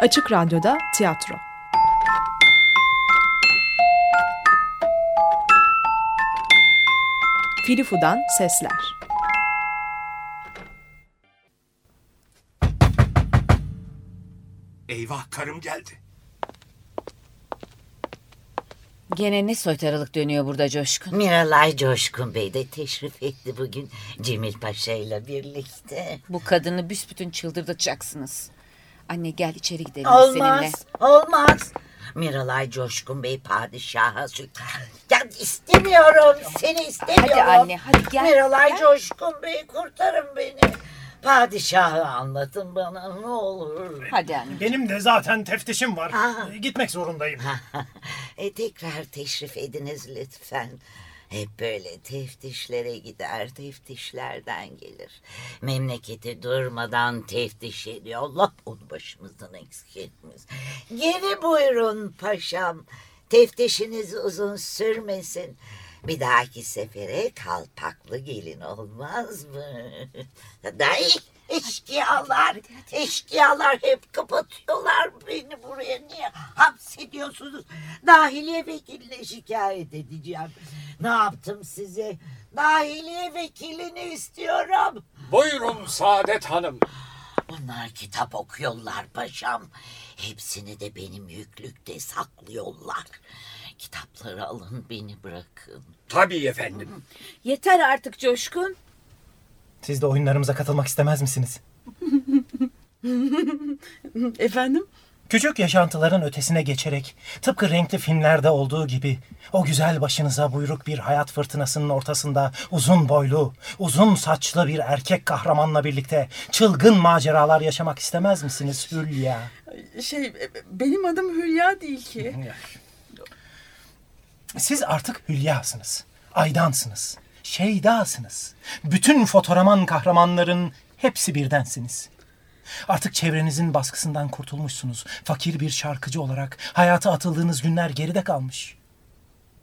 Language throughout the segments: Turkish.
Açık Radyo'da tiyatro. Filifu'dan sesler. Eyvah karım geldi. Gene ne soytarılık dönüyor burada Coşkun? Miralay Coşkun Bey de teşrif etti bugün Cemil Paşa ile birlikte. Bu kadını büsbütün çıldırtacaksınız. Anne gel içeri gidelim Olmaz, seninle. olmaz. Miralay Coşkun Bey padişaha sü... Ya istemiyorum, seni istemiyorum. Hadi anne, hadi gel, Miralay gel. Coşkun Bey kurtarın beni. Padişahı anlatın bana ne olur. Hadi anne. Benim de zaten teftişim var. Aa. Gitmek zorundayım. e, tekrar teşrif ediniz lütfen. Hep böyle teftişlere gider, teftişlerden gelir. Memleketi durmadan teftiş ediyor. Allah onu başımızdan eksik etmez. Geri buyurun paşam. Teftişiniz uzun sürmesin. Bir dahaki sefere kalpaklı gelin olmaz mı? Dayı eşkıyalar, eşkıyalar hep kapatıyorlar beni buraya. Niye hapsediyorsunuz? Dahiliye vekiline şikayet edeceğim. Ne yaptım size? Dahiliye vekilini istiyorum. Buyurun Saadet Hanım. Bunlar kitap okuyorlar paşam. Hepsini de benim yüklükte saklıyorlar. Kitapları alın beni bırakın. Tabii efendim. Yeter artık Coşkun. Siz de oyunlarımıza katılmak istemez misiniz? Efendim? Küçük yaşantıların ötesine geçerek tıpkı renkli filmlerde olduğu gibi o güzel başınıza buyruk bir hayat fırtınasının ortasında uzun boylu, uzun saçlı bir erkek kahramanla birlikte çılgın maceralar yaşamak istemez misiniz Hülya? Şey benim adım Hülya değil ki. Siz artık Hülya'sınız, Aydan'sınız, Şeyda'sınız. Bütün fotoraman kahramanların hepsi birdensiniz. Artık çevrenizin baskısından kurtulmuşsunuz. Fakir bir şarkıcı olarak hayata atıldığınız günler geride kalmış.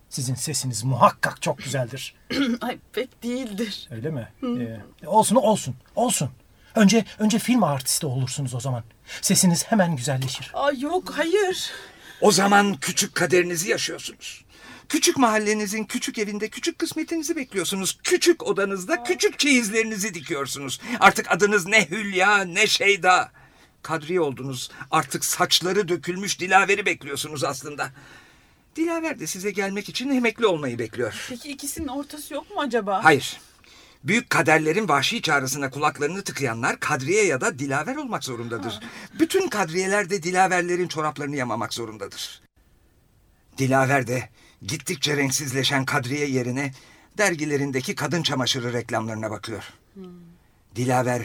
Sizin sesiniz muhakkak çok güzeldir. Ay pek değildir. Öyle mi? Ee, olsun olsun olsun. Önce önce film artisti olursunuz o zaman. Sesiniz hemen güzelleşir. Ay yok hayır. O zaman küçük kaderinizi yaşıyorsunuz. Küçük mahallenizin küçük evinde küçük kısmetinizi bekliyorsunuz. Küçük odanızda küçük çeyizlerinizi dikiyorsunuz. Artık adınız ne Hülya ne Şeyda. Kadriye oldunuz. Artık saçları dökülmüş Dilaver'i bekliyorsunuz aslında. Dilaver de size gelmek için emekli olmayı bekliyor. Peki ikisinin ortası yok mu acaba? Hayır. Büyük kaderlerin vahşi çağrısına kulaklarını tıkayanlar Kadriye ya da Dilaver olmak zorundadır. Bütün kadriyeler de Dilaverlerin çoraplarını yamamak zorundadır. Dilaver de gittikçe renksizleşen Kadriye yerine dergilerindeki kadın çamaşırı reklamlarına bakıyor. Dilaver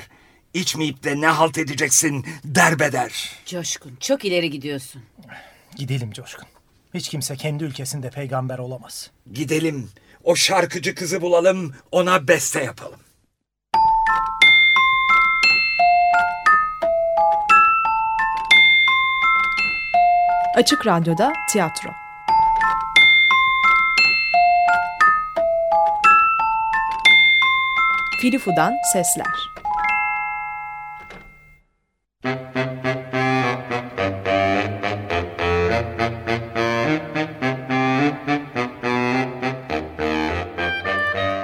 içmeyip de ne halt edeceksin derbeder. Coşkun çok ileri gidiyorsun. Gidelim Coşkun. Hiç kimse kendi ülkesinde peygamber olamaz. Gidelim o şarkıcı kızı bulalım ona beste yapalım. Açık Radyo'da tiyatro. Filifu'dan sesler.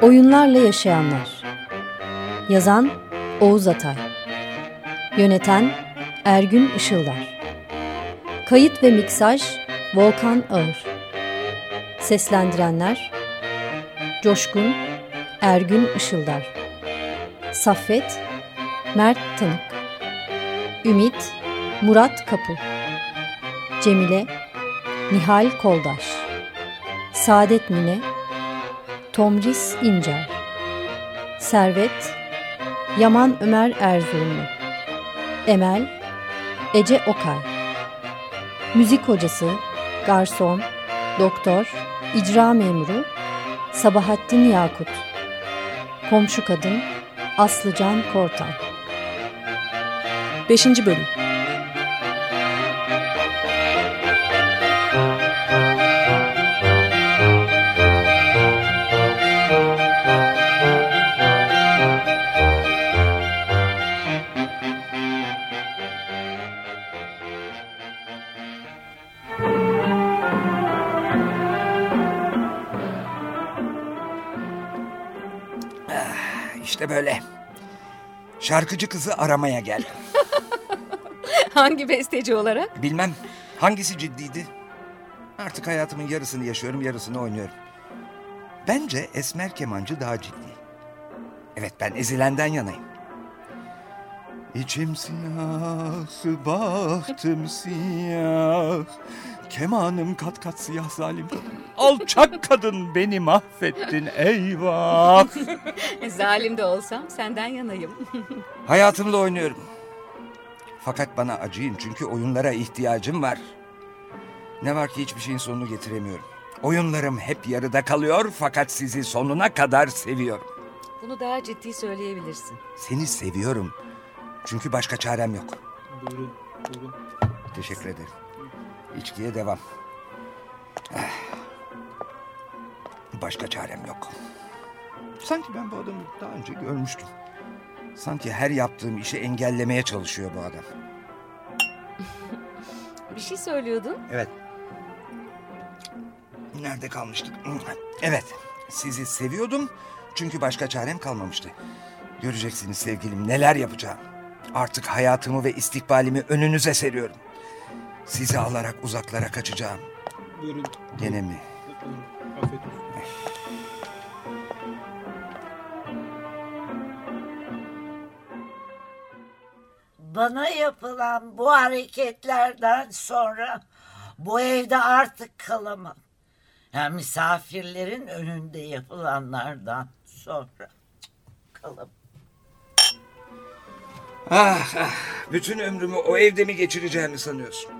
Oyunlarla Yaşayanlar. Yazan Oğuz Atay. Yöneten Ergün Işıldar. Kayıt ve miksaj Volkan Ağır. Seslendirenler Coşkun Ergün Işıldar Saffet Mert Tanık. Ümit Murat Kapı. Cemile Nihal Koldaş. Saadet Mine Tomris İncer. Servet Yaman Ömer Erzurumlu. Emel Ece Okay. Müzik hocası Garson Doktor İcra memuru Sabahattin Yakut. Komşu kadın Aslıcan Kortan 5. Bölüm Şarkıcı kızı aramaya gel. Hangi besteci olarak? Bilmem hangisi ciddiydi. Artık hayatımın yarısını yaşıyorum, yarısını oynuyorum. Bence Esmer Kemancı daha ciddi. Evet ben ezilenden yanayım. İçim siyah, bahtım siyah. Kemanım kat kat siyah zalim. Alçak kadın beni mahvettin eyvah. Zalim de olsam senden yanayım. Hayatımla oynuyorum. Fakat bana acıyın çünkü oyunlara ihtiyacım var. Ne var ki hiçbir şeyin sonunu getiremiyorum. Oyunlarım hep yarıda kalıyor fakat sizi sonuna kadar seviyorum. Bunu daha ciddi söyleyebilirsin. Seni seviyorum. Çünkü başka çarem yok. Buyurun, buyurun. Teşekkür ederim. İçkiye devam. Ah. Başka çarem yok. Sanki ben bu adamı daha önce görmüştüm. Sanki her yaptığım işi engellemeye çalışıyor bu adam. Bir şey söylüyordun. Evet. Nerede kalmıştık? Evet. Sizi seviyordum. Çünkü başka çarem kalmamıştı. Göreceksiniz sevgilim neler yapacağım. Artık hayatımı ve istikbalimi önünüze seriyorum. Sizi alarak uzaklara kaçacağım. Buyurun, Gene mi? buyurun. Bana yapılan bu hareketlerden sonra bu evde artık kalamam. Yani misafirlerin önünde yapılanlardan sonra kalamam. Ah, ah, bütün ömrümü o evde mi geçireceğimi sanıyorsun?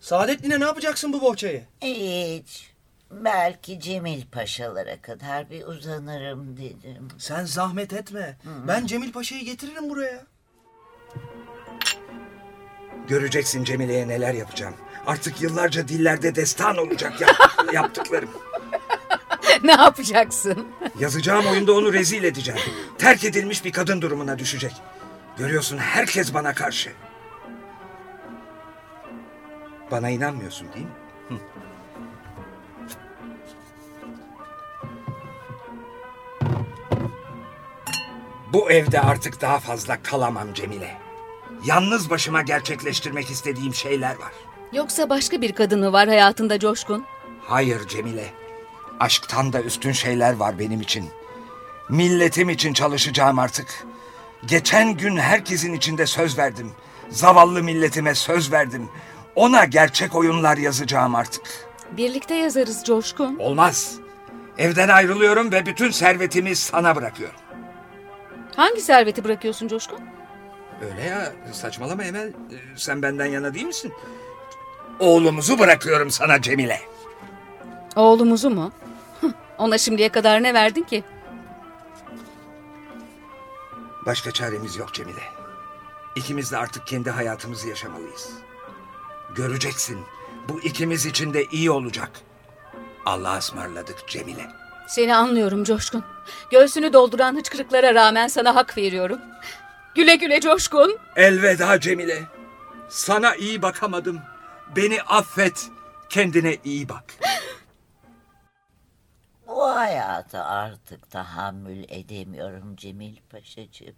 Saadettin'e ne yapacaksın bu bohçayı? Hiç. Belki Cemil Paşalara kadar bir uzanırım dedim. Sen zahmet etme. Ben Cemil Paşa'yı getiririm buraya. Göreceksin Cemile'ye neler yapacağım. Artık yıllarca dillerde destan olacak yap- yaptıklarım. ne yapacaksın? Yazacağım oyunda onu rezil edeceğim. Terk edilmiş bir kadın durumuna düşecek. Görüyorsun herkes bana karşı. Bana inanmıyorsun değil mi? Hı. Bu evde artık daha fazla kalamam Cemile. Yalnız başıma gerçekleştirmek istediğim şeyler var. Yoksa başka bir kadın mı var hayatında Coşkun? Hayır Cemile. Aşktan da üstün şeyler var benim için. Milletim için çalışacağım artık. Geçen gün herkesin içinde söz verdim. Zavallı milletime söz verdim. Ona gerçek oyunlar yazacağım artık. Birlikte yazarız Coşkun. Olmaz. Evden ayrılıyorum ve bütün servetimi sana bırakıyorum. Hangi serveti bırakıyorsun Coşkun? Öyle ya saçmalama Emel. Ee, Sen benden yana değil misin? Oğlumuzu bırakıyorum sana Cemile. Oğlumuzu mu? Ona şimdiye kadar ne verdin ki? Başka çaremiz yok Cemile. İkimiz de artık kendi hayatımızı yaşamalıyız. Göreceksin. Bu ikimiz için de iyi olacak. Allah'a ısmarladık Cemile. Seni anlıyorum Coşkun. Göğsünü dolduran hıçkırıklara rağmen sana hak veriyorum. Güle güle Coşkun. Elveda Cemile. Sana iyi bakamadım. Beni affet. Kendine iyi bak. Bu hayata artık tahammül edemiyorum Cemil Paşacığım.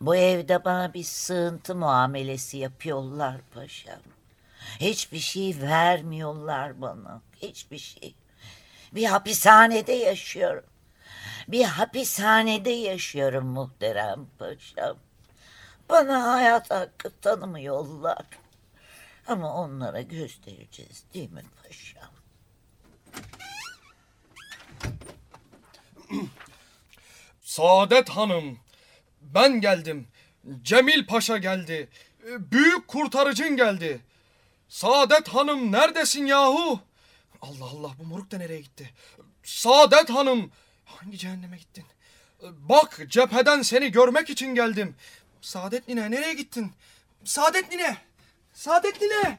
Bu evde bana bir sığıntı muamelesi yapıyorlar paşam. Hiçbir şey vermiyorlar bana. Hiçbir şey. Bir hapishanede yaşıyorum. Bir hapishanede yaşıyorum muhterem paşam. Bana hayat hakkı tanımıyorlar. Ama onlara göstereceğiz değil mi paşam? Saadet Hanım, ben geldim. Cemil Paşa geldi. Büyük kurtarıcın geldi. Saadet Hanım neredesin yahu? Allah Allah bu moruk da nereye gitti? Saadet Hanım, hangi cehenneme gittin? Bak cepheden seni görmek için geldim. Saadet Nine nereye gittin? Saadet Nine! Saadet Nine!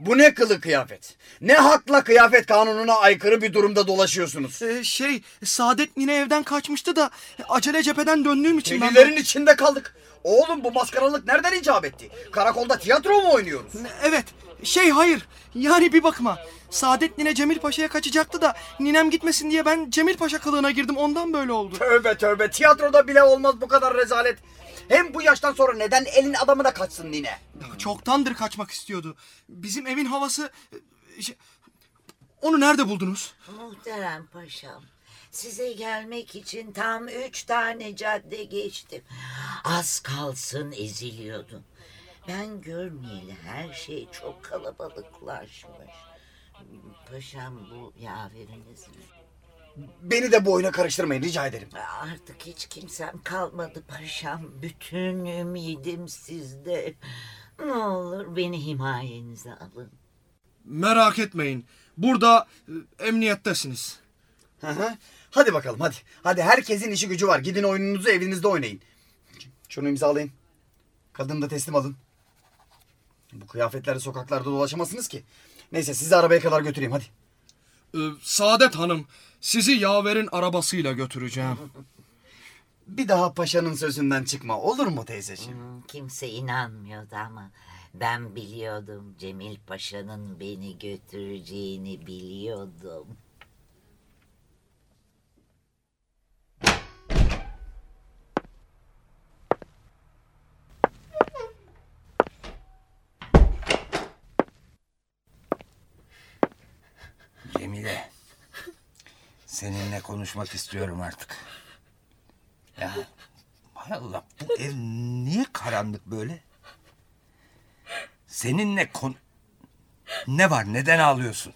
Bu ne kılı kıyafet? Ne hakla kıyafet kanununa aykırı bir durumda dolaşıyorsunuz? Ee, şey Saadet Nine evden kaçmıştı da acele cepheden döndüğüm için ben... Delilerin içinde kaldık. Oğlum bu maskaralık nereden icap etti? Karakolda tiyatro mu oynuyoruz? Evet. Şey hayır. Yani bir bakıma. Saadet Nine Cemil Paşa'ya kaçacaktı da ninem gitmesin diye ben Cemil Paşa kılığına girdim. Ondan böyle oldu. Tövbe tövbe tiyatroda bile olmaz bu kadar rezalet. Hem bu yaştan sonra neden elin adamına kaçsın nine? Çoktandır kaçmak istiyordu. Bizim evin havası... e, şey- Onu nerede buldunuz? Muhterem paşam. Size gelmek için tam üç tane cadde geçtim. Az kalsın eziliyordum. Ben görmeyeli her şey çok kalabalıklaşmış. Paşam bu yaveriniz mi? Beni de bu oyuna karıştırmayın rica ederim. Artık hiç kimsem kalmadı paşam. Bütün ümidim sizde. Ne olur beni himayenize alın. Merak etmeyin. Burada e, emniyettesiniz. Hı hı. Hadi bakalım hadi. Hadi herkesin işi gücü var. Gidin oyununuzu evinizde oynayın. Şunu imzalayın. Kadını da teslim alın. Bu kıyafetlerle sokaklarda dolaşamazsınız ki. Neyse sizi arabaya kadar götüreyim hadi. Ee, Saadet Hanım, sizi yaverin arabasıyla götüreceğim. Bir daha paşanın sözünden çıkma olur mu teyzeciğim? Hmm, Kimse inanmıyordu ama ben biliyordum Cemil Paşa'nın beni götüreceğini biliyordum. Cemile. Seninle konuşmak istiyorum artık. Ya hay Allah bu ev niye karanlık böyle? Seninle kon... Ne var neden ağlıyorsun?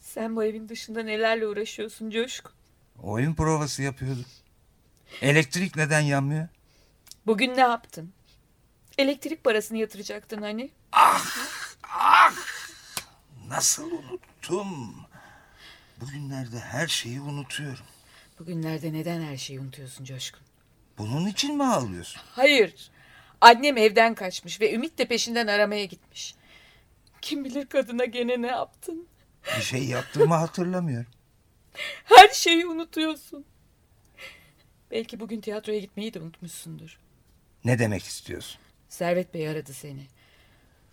Sen bu evin dışında nelerle uğraşıyorsun Coşkun? Oyun provası yapıyordum. Elektrik neden yanmıyor? Bugün ne yaptın? Elektrik parasını yatıracaktın hani. Nasıl unuttum? Bugünlerde her şeyi unutuyorum. Bugünlerde neden her şeyi unutuyorsun Coşkun? Bunun için mi ağlıyorsun? Hayır. Annem evden kaçmış ve Ümit de peşinden aramaya gitmiş. Kim bilir kadına gene ne yaptın? Bir şey yaptığımı hatırlamıyorum. Her şeyi unutuyorsun. Belki bugün tiyatroya gitmeyi de unutmuşsundur. Ne demek istiyorsun? Servet Bey aradı seni.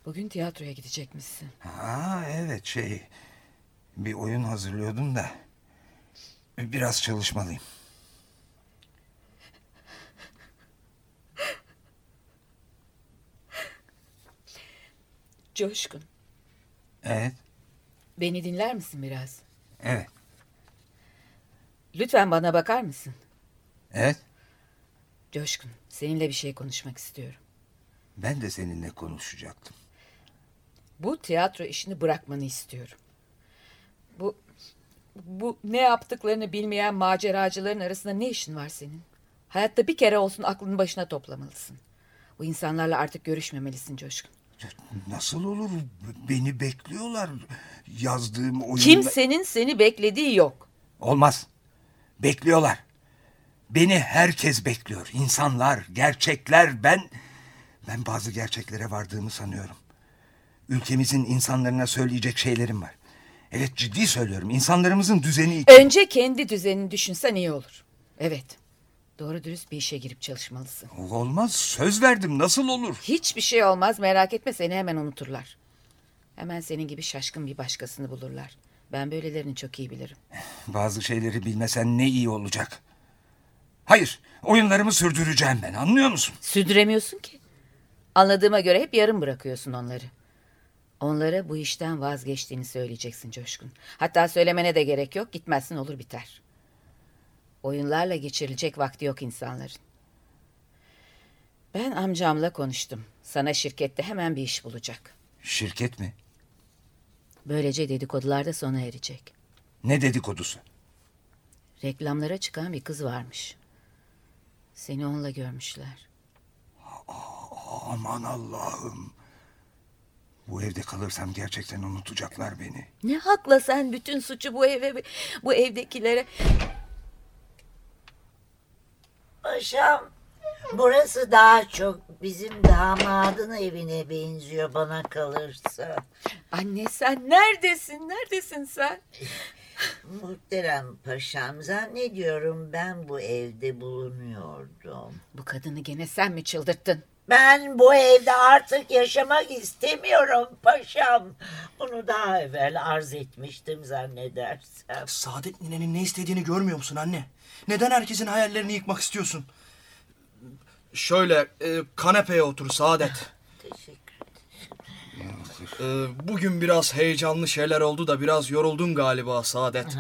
Bugün tiyatroya gidecekmişsin. Ha evet şey bir oyun hazırlıyordum da biraz çalışmalıyım. Coşkun, Evet beni dinler misin biraz? evet Lütfen bana bakar mısın? evet Coşkun, seninle bir şey konuşmak istiyorum. ben de seninle konuşacaktım. Bu tiyatro işini bırakmanı istiyorum. Bu bu ne yaptıklarını bilmeyen maceracıların arasında ne işin var senin? Hayatta bir kere olsun aklını başına toplamalısın. Bu insanlarla artık görüşmemelisin Coşkun. Nasıl olur beni bekliyorlar yazdığım oyunda. Kimsenin seni beklediği yok. Olmaz bekliyorlar. Beni herkes bekliyor. İnsanlar, gerçekler. Ben ben bazı gerçeklere vardığımı sanıyorum. Ülkemizin insanlarına söyleyecek şeylerim var. Evet ciddi söylüyorum. İnsanlarımızın düzeni. Önce kendi düzenini düşünsen iyi olur. Evet. Doğru dürüst bir işe girip çalışmalısın. Olmaz. Söz verdim. Nasıl olur? Hiçbir şey olmaz merak etme seni hemen unuturlar. Hemen senin gibi şaşkın bir başkasını bulurlar. Ben böylelerini çok iyi bilirim. Bazı şeyleri bilmesen ne iyi olacak. Hayır. Oyunlarımı sürdüreceğim ben. Anlıyor musun? Sürdüremiyorsun ki. Anladığıma göre hep yarım bırakıyorsun onları. Onlara bu işten vazgeçtiğini söyleyeceksin Coşkun. Hatta söylemene de gerek yok. Gitmezsin olur biter. Oyunlarla geçirilecek vakti yok insanların. Ben amcamla konuştum. Sana şirkette hemen bir iş bulacak. Şirket mi? Böylece dedikodular da sona erecek. Ne dedikodusu? Reklamlara çıkan bir kız varmış. Seni onunla görmüşler. Aman Allah'ım. Bu evde kalırsam gerçekten unutacaklar beni. Ne hakla sen bütün suçu bu eve bu evdekilere Paşam burası daha çok bizim damadın evine benziyor bana kalırsa. Anne sen neredesin? Neredesin sen? Muhterem paşam zannediyorum ben bu evde bulunuyordum. Bu kadını gene sen mi çıldırttın? Ben bu evde artık yaşamak istemiyorum paşam. Bunu daha evvel arz etmiştim zannedersem. Saadet ninenin ne istediğini görmüyor musun anne? Neden herkesin hayallerini yıkmak istiyorsun? Şöyle e, kanepeye otur Saadet. Teşekkür E, bugün biraz heyecanlı şeyler oldu da biraz yoruldun galiba Saadet.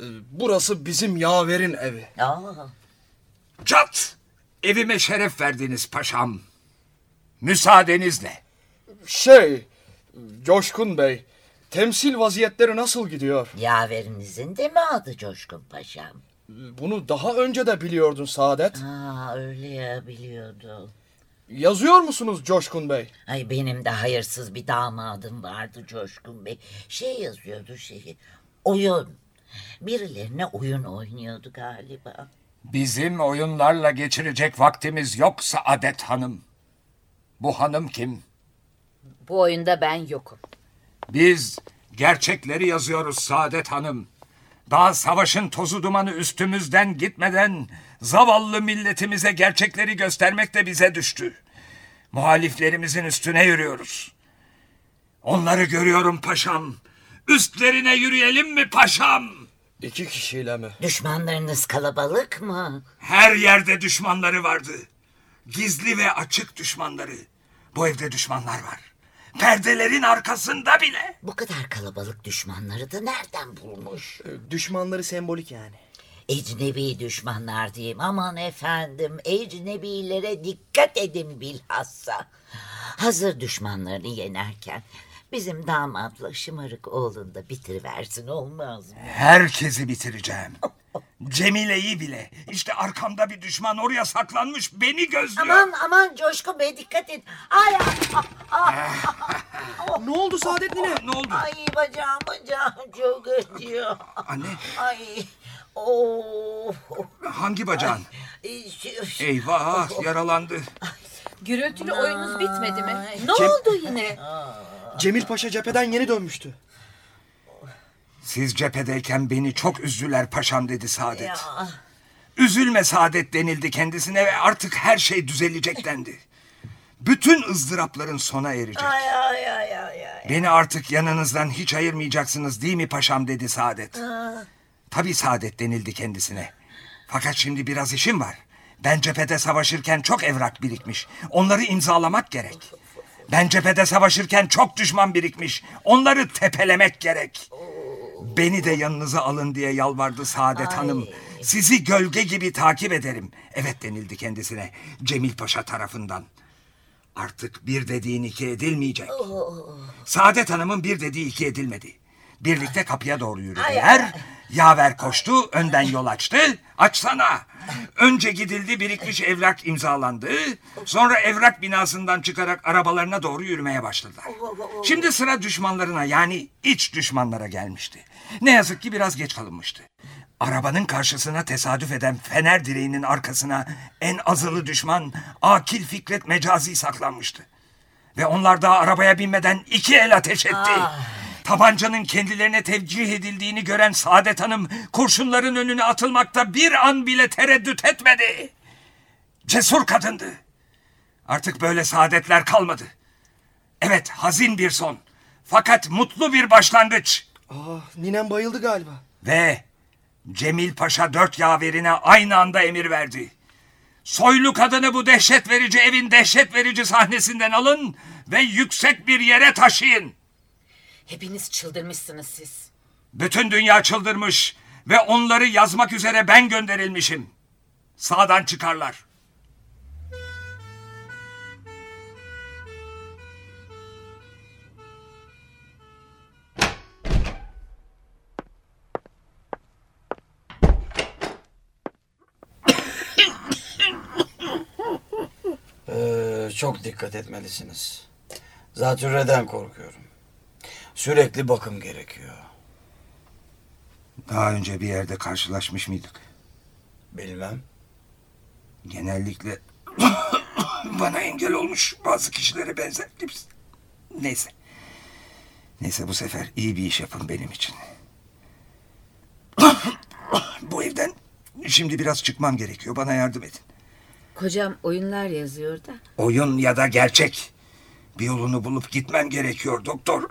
E, burası bizim yaverin evi. Aa, Cat! Evime şeref verdiniz paşam. Müsaadenizle. Şey, Coşkun Bey, temsil vaziyetleri nasıl gidiyor? yaverinizin de mi adı Coşkun paşam? Bunu daha önce de biliyordun Saadet. Aa öyle ya biliyordum. Yazıyor musunuz Coşkun Bey? Ay benim de hayırsız bir damadım vardı Coşkun Bey. Şey yazıyordu şeyi. Oyun. Birilerine oyun oynuyordu galiba. Bizim oyunlarla geçirecek vaktimiz yok Saadet Hanım. Bu hanım kim? Bu oyunda ben yokum. Biz gerçekleri yazıyoruz Saadet Hanım. Daha savaşın tozu dumanı üstümüzden gitmeden zavallı milletimize gerçekleri göstermek de bize düştü. Muhaliflerimizin üstüne yürüyoruz. Onları görüyorum paşam. Üstlerine yürüyelim mi paşam? İki kişiyle mi? Düşmanlarınız kalabalık mı? Her yerde düşmanları vardı. Gizli ve açık düşmanları. Bu evde düşmanlar var. Perdelerin arkasında bile. Bu kadar kalabalık düşmanları da nereden bulmuş? Düşmanları sembolik yani. Ecnebi düşmanlar diyeyim. Aman efendim ecnebilere dikkat edin bilhassa. Hazır düşmanlarını yenerken bizim damatla şımarık oğlun da bitiriversin olmaz mı? Herkesi bitireceğim. Cemile'yi bile. İşte arkamda bir düşman oraya saklanmış beni gözlüyor. Aman aman Coşkun Bey dikkat et. Ay, ah, Ne oldu Saadet nine? Ne oldu? ay bacağım bacağım çok acıyor. Anne Ay oh. hangi bacağın? Şu- Eyvah yaralandı. Gürültülü oyununuz bitmedi mi? Ne oldu yine? Cemil Paşa cepheden yeni dönmüştü. Siz cephedeyken beni çok üzdüler paşam dedi Saadet. Ya. Üzülme Saadet denildi kendisine ve artık her şey düzelecek dendi. Bütün ızdırapların sona erecek. Ay ay ay ay ay. Beni artık yanınızdan hiç ayırmayacaksınız değil mi paşam dedi Saadet. Tabii Saadet denildi kendisine. Fakat şimdi biraz işim var. Ben cephede savaşırken çok evrak birikmiş. Onları imzalamak gerek. Ben cephede savaşırken çok düşman birikmiş. Onları tepelemek gerek. Beni de yanınıza alın diye yalvardı Saadet Hanım. Sizi gölge gibi takip ederim. Evet denildi kendisine Cemil Paşa tarafından. Artık bir dediğin iki edilmeyecek. Saadet Hanım'ın bir dediği iki edilmedi. Birlikte kapıya doğru yürüdüler. Yaver koştu, önden yol açtı. Açsana. Önce gidildi, birikmiş evrak imzalandı. Sonra evrak binasından çıkarak arabalarına doğru yürümeye başladılar. Şimdi sıra düşmanlarına yani iç düşmanlara gelmişti. Ne yazık ki biraz geç kalınmıştı. Arabanın karşısına tesadüf eden fener direğinin arkasına en azılı düşman Akil Fikret Mecazi saklanmıştı. Ve onlar daha arabaya binmeden iki el ateş etti. Tabancanın kendilerine tevcih edildiğini gören Saadet Hanım kurşunların önüne atılmakta bir an bile tereddüt etmedi. Cesur kadındı. Artık böyle saadetler kalmadı. Evet hazin bir son. Fakat mutlu bir başlangıç. Ah ninem bayıldı galiba. Ve Cemil Paşa dört yaverine aynı anda emir verdi. Soylu kadını bu dehşet verici evin dehşet verici sahnesinden alın ve yüksek bir yere taşıyın. Hepiniz çıldırmışsınız siz. Bütün dünya çıldırmış ve onları yazmak üzere ben gönderilmişim. Sağdan çıkarlar. Çok dikkat etmelisiniz. Zatürreden korkuyorum. Sürekli bakım gerekiyor. Daha önce bir yerde karşılaşmış mıydık? Bilmem. Genellikle Bana engel olmuş bazı kişilere benzer. Neyse. Neyse bu sefer iyi bir iş yapın benim için. bu evden şimdi biraz çıkmam gerekiyor. Bana yardım edin. Kocam oyunlar yazıyor da. Oyun ya da gerçek. Bir yolunu bulup gitmem gerekiyor doktor.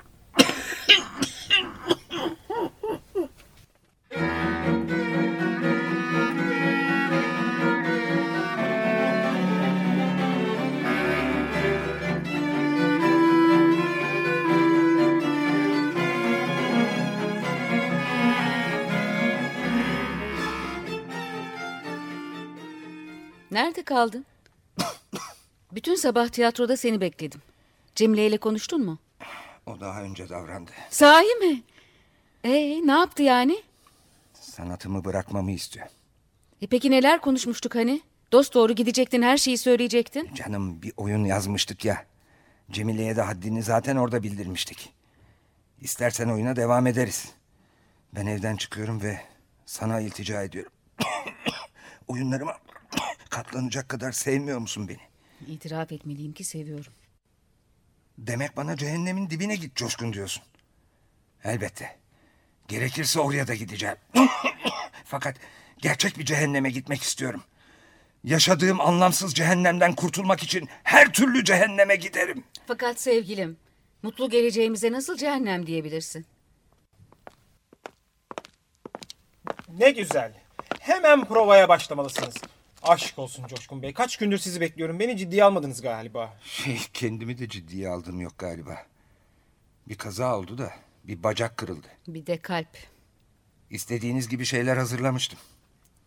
Nerede kaldın? Bütün sabah tiyatroda seni bekledim. Cemile ile konuştun mu? O daha önce davrandı. Sahi mi? Ee, ne yaptı yani? Sanatımı bırakmamı istiyor. E peki neler konuşmuştuk hani? Dost doğru gidecektin her şeyi söyleyecektin. Canım bir oyun yazmıştık ya. Cemile'ye de haddini zaten orada bildirmiştik. İstersen oyuna devam ederiz. Ben evden çıkıyorum ve sana iltica ediyorum. Oyunlarıma katlanacak kadar sevmiyor musun beni? İtiraf etmeliyim ki seviyorum. Demek bana cehennemin dibine git coşkun diyorsun. Elbette. Gerekirse oraya da gideceğim. Fakat gerçek bir cehenneme gitmek istiyorum. Yaşadığım anlamsız cehennemden kurtulmak için her türlü cehenneme giderim. Fakat sevgilim, mutlu geleceğimize nasıl cehennem diyebilirsin? Ne güzel. Hemen provaya başlamalısınız. Aşk olsun Coşkun Bey. Kaç gündür sizi bekliyorum. Beni ciddiye almadınız galiba. Şey, kendimi de ciddiye aldım yok galiba. Bir kaza oldu da bir bacak kırıldı. Bir de kalp. İstediğiniz gibi şeyler hazırlamıştım.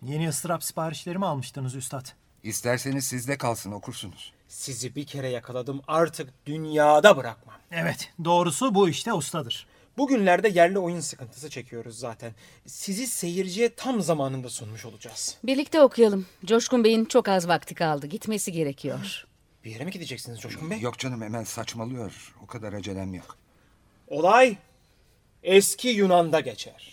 Yeni ıstırap siparişleri mi almıştınız üstad? İsterseniz sizde kalsın okursunuz. Sizi bir kere yakaladım artık dünyada bırakmam. Evet doğrusu bu işte ustadır. Bugünlerde yerli oyun sıkıntısı çekiyoruz zaten. Sizi seyirciye tam zamanında sunmuş olacağız. Birlikte okuyalım. Coşkun Bey'in çok az vakti kaldı. Gitmesi gerekiyor. Bir yere mi gideceksiniz Coşkun Bey? Yok canım hemen saçmalıyor. O kadar acelem yok. Olay eski Yunan'da geçer.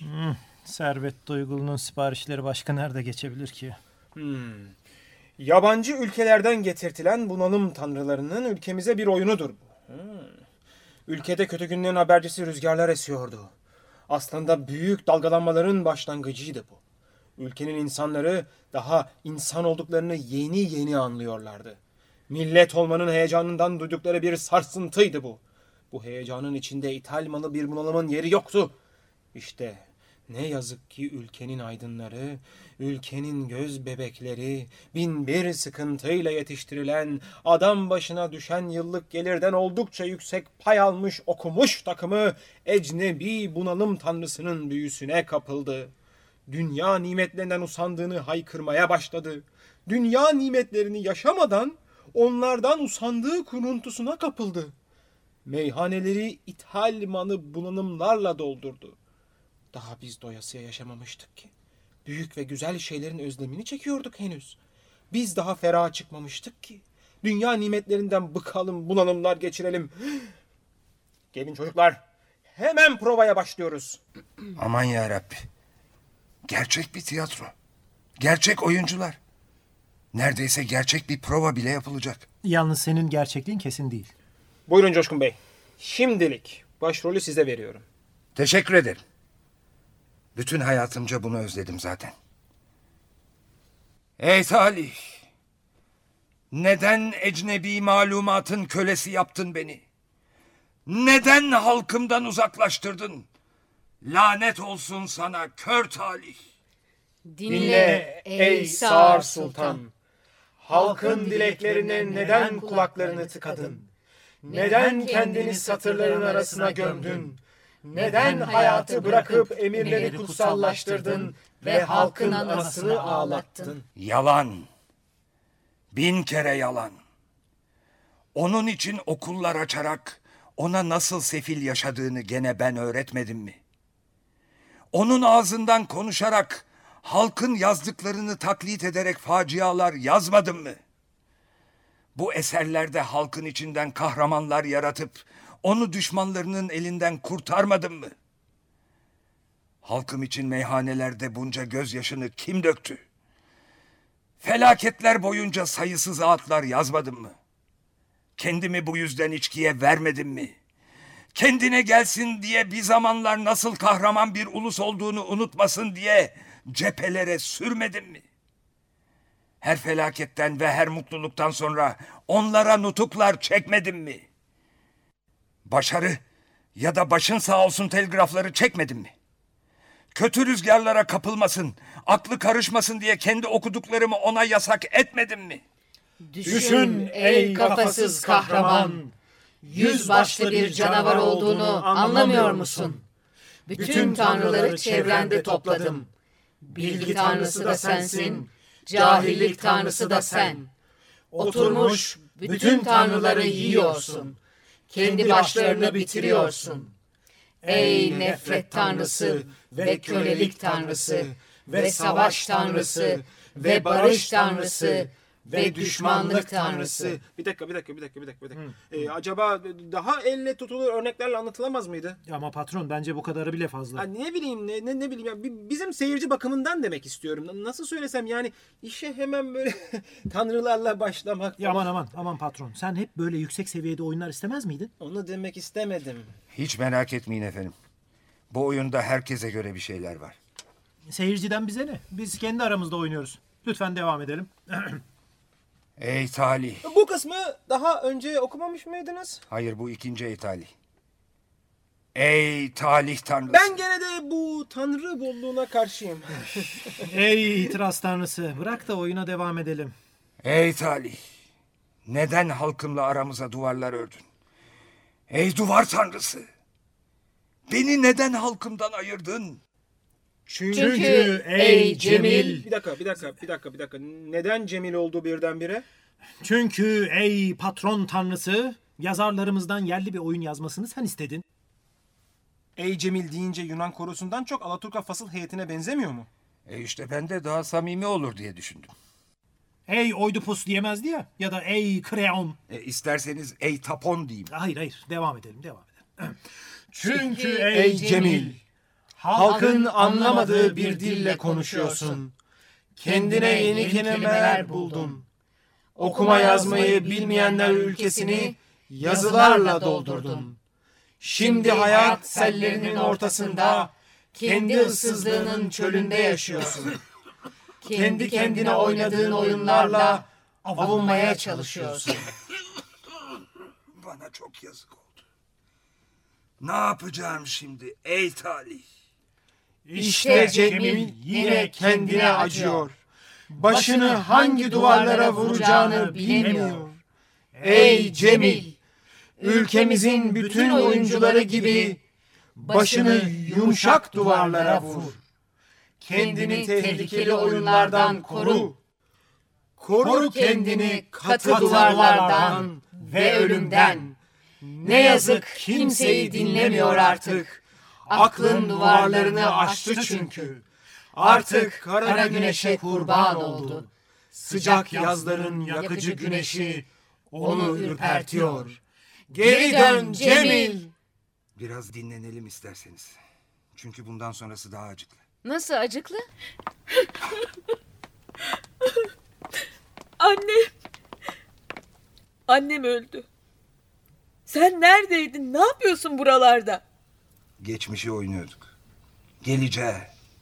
Servet Duygulu'nun siparişleri başka nerede geçebilir ki? Hmm. Yabancı ülkelerden getirtilen bunalım tanrılarının ülkemize bir oyunudur bu. Hmm. Ülkede kötü günlerin habercisi rüzgarlar esiyordu. Aslında büyük dalgalanmaların başlangıcıydı bu. Ülkenin insanları daha insan olduklarını yeni yeni anlıyorlardı. Millet olmanın heyecanından duydukları bir sarsıntıydı bu. Bu heyecanın içinde ithal malı bir bunalımın yeri yoktu. İşte ne yazık ki ülkenin aydınları, ülkenin göz bebekleri, bin bir sıkıntıyla yetiştirilen, adam başına düşen yıllık gelirden oldukça yüksek pay almış okumuş takımı, ecnebi bunalım tanrısının büyüsüne kapıldı. Dünya nimetlerinden usandığını haykırmaya başladı. Dünya nimetlerini yaşamadan onlardan usandığı kuruntusuna kapıldı. Meyhaneleri ithal manı bunalımlarla doldurdu. Daha biz doyasıya yaşamamıştık ki. Büyük ve güzel şeylerin özlemini çekiyorduk henüz. Biz daha feraha çıkmamıştık ki. Dünya nimetlerinden bıkalım, bunalımlar geçirelim. Gelin çocuklar, hemen provaya başlıyoruz. Aman ya Rabbi. Gerçek bir tiyatro. Gerçek oyuncular. Neredeyse gerçek bir prova bile yapılacak. Yalnız senin gerçekliğin kesin değil. Buyurun Coşkun Bey. Şimdilik başrolü size veriyorum. Teşekkür ederim. Bütün hayatımca bunu özledim zaten. Ey Salih! Neden ecnebi malumatın kölesi yaptın beni? Neden halkımdan uzaklaştırdın? Lanet olsun sana kör talih. Dinle ey Sağır Sultan. Halkın dileklerine neden kulaklarını tıkadın? Neden kendini satırların arasına gömdün? Neden hayatı bırakıp emirleri kutsallaştırdın ve halkın anasını ağlattın? Yalan. Bin kere yalan. Onun için okullar açarak ona nasıl sefil yaşadığını gene ben öğretmedim mi? Onun ağzından konuşarak halkın yazdıklarını taklit ederek facialar yazmadım mı? Bu eserlerde halkın içinden kahramanlar yaratıp onu düşmanlarının elinden kurtarmadım mı? Halkım için meyhanelerde bunca gözyaşını kim döktü? Felaketler boyunca sayısız ağıtlar yazmadım mı? Kendimi bu yüzden içkiye vermedim mi? Kendine gelsin diye bir zamanlar nasıl kahraman bir ulus olduğunu unutmasın diye cephelere sürmedim mi? Her felaketten ve her mutluluktan sonra onlara nutuklar çekmedim mi? Başarı ya da başın sağ olsun telgrafları çekmedim mi? Kötü rüzgarlara kapılmasın, aklı karışmasın diye kendi okuduklarımı ona yasak etmedim mi? Düşün ey kafasız kahraman, yüz başlı bir canavar olduğunu anlamıyor musun? Bütün tanrıları çevrende topladım. Bilgi tanrısı da sensin, cahillik tanrısı da sen. Oturmuş bütün tanrıları yiyorsun. Kendi başlarını bitiriyorsun. Ey nefret tanrısı ve kölelik tanrısı ve savaş tanrısı ve barış tanrısı ve düşmanlık tanrısı. Bir dakika, bir dakika, bir dakika, bir dakika. Bir dakika. Ee, acaba daha elle tutulur örneklerle anlatılamaz mıydı? Ama patron bence bu kadarı bile fazla. Ha, ne bileyim, ne, ne, ne bileyim. ya, bi- bizim seyirci bakımından demek istiyorum. Nasıl söylesem yani işe hemen böyle tanrılarla başlamak. Ya aman aman aman patron. Sen hep böyle yüksek seviyede oyunlar istemez miydin? Onu demek istemedim. Hiç merak etmeyin efendim. Bu oyunda herkese göre bir şeyler var. Seyirciden bize ne? Biz kendi aramızda oynuyoruz. Lütfen devam edelim. Ey talih. Bu kısmı daha önce okumamış mıydınız? Hayır bu ikinci ey talih. Ey talih tanrısı. Ben gene de bu tanrı bolluğuna karşıyım. Ey itiraz tanrısı. Bırak da oyuna devam edelim. Ey talih. Neden halkımla aramıza duvarlar ördün? Ey duvar tanrısı. Beni neden halkımdan ayırdın? Çünkü, ey Cemil... Bir dakika, bir dakika, bir dakika, bir dakika. Neden Cemil oldu birdenbire? Çünkü ey patron tanrısı yazarlarımızdan yerli bir oyun yazmasını sen istedin. Ey Cemil deyince Yunan korosundan çok Alaturka fasıl heyetine benzemiyor mu? E işte ben de daha samimi olur diye düşündüm. Ey Oidipus diyemezdi ya. Ya da ey Kreon. E, isterseniz ey tapon diyeyim. Hayır hayır devam edelim devam edelim. Çünkü ey Cemil, halkın anlamadığı bir dille konuşuyorsun. Kendine yeni kelimeler buldun. Okuma yazmayı bilmeyenler ülkesini yazılarla doldurdun. Şimdi hayat sellerinin ortasında kendi ıssızlığının çölünde yaşıyorsun. Kendi kendine oynadığın oyunlarla avunmaya çalışıyorsun. Bana çok yazık oldu. Ne yapacağım şimdi ey talih? İşte Cemil yine kendine acıyor. Başını hangi duvarlara vuracağını bilemiyor. Ey Cemil! Ülkemizin bütün oyuncuları gibi başını yumuşak duvarlara vur. Kendini tehlikeli oyunlardan koru. Koru kendini katı duvarlardan ve ölümden. Ne yazık kimseyi dinlemiyor artık. Aklın duvarlarını aştı çünkü. Artık kara güneşe kurban oldu. Sıcak yazların yakıcı güneşi onu ürpertiyor. Geri dön Cemil. Biraz dinlenelim isterseniz. Çünkü bundan sonrası daha acıklı. Nasıl acıklı? Annem. Annem öldü. Sen neredeydin? Ne yapıyorsun buralarda? Geçmişi oynuyorduk. Geleceği,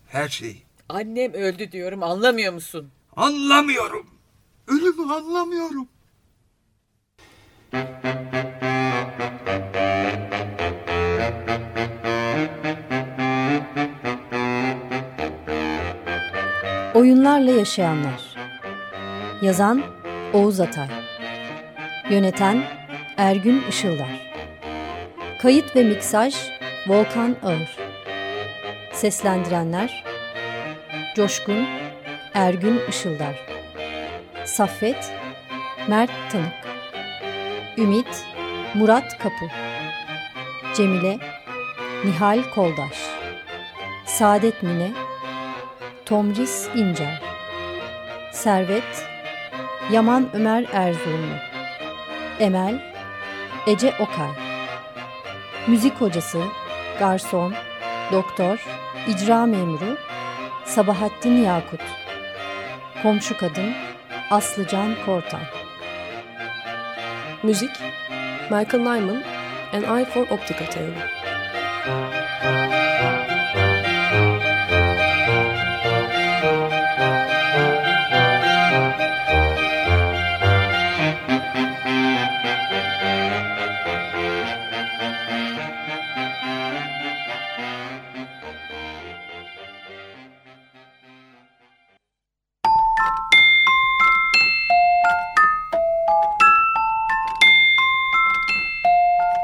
her şeyi. Annem öldü diyorum anlamıyor musun? Anlamıyorum. Ölümü anlamıyorum. Oyunlarla Yaşayanlar Yazan Oğuz Atay Yöneten Ergün Işıldar Kayıt ve miksaj Volkan Ağır. Seslendirenler Coşkun Ergün Işıldar. Saffet Mert Tanık. Ümit Murat Kapı. Cemile Nihal Koldaş. Saadet Mine Tomris İncer. Servet Yaman Ömer Erzurumlu. Emel Ece Okay Müzik hocası Garson Doktor İcra memuru Sabahattin Yakut. Komşu Kadın Aslıcan Kortan Müzik Michael Nyman An Eye for Optical Theory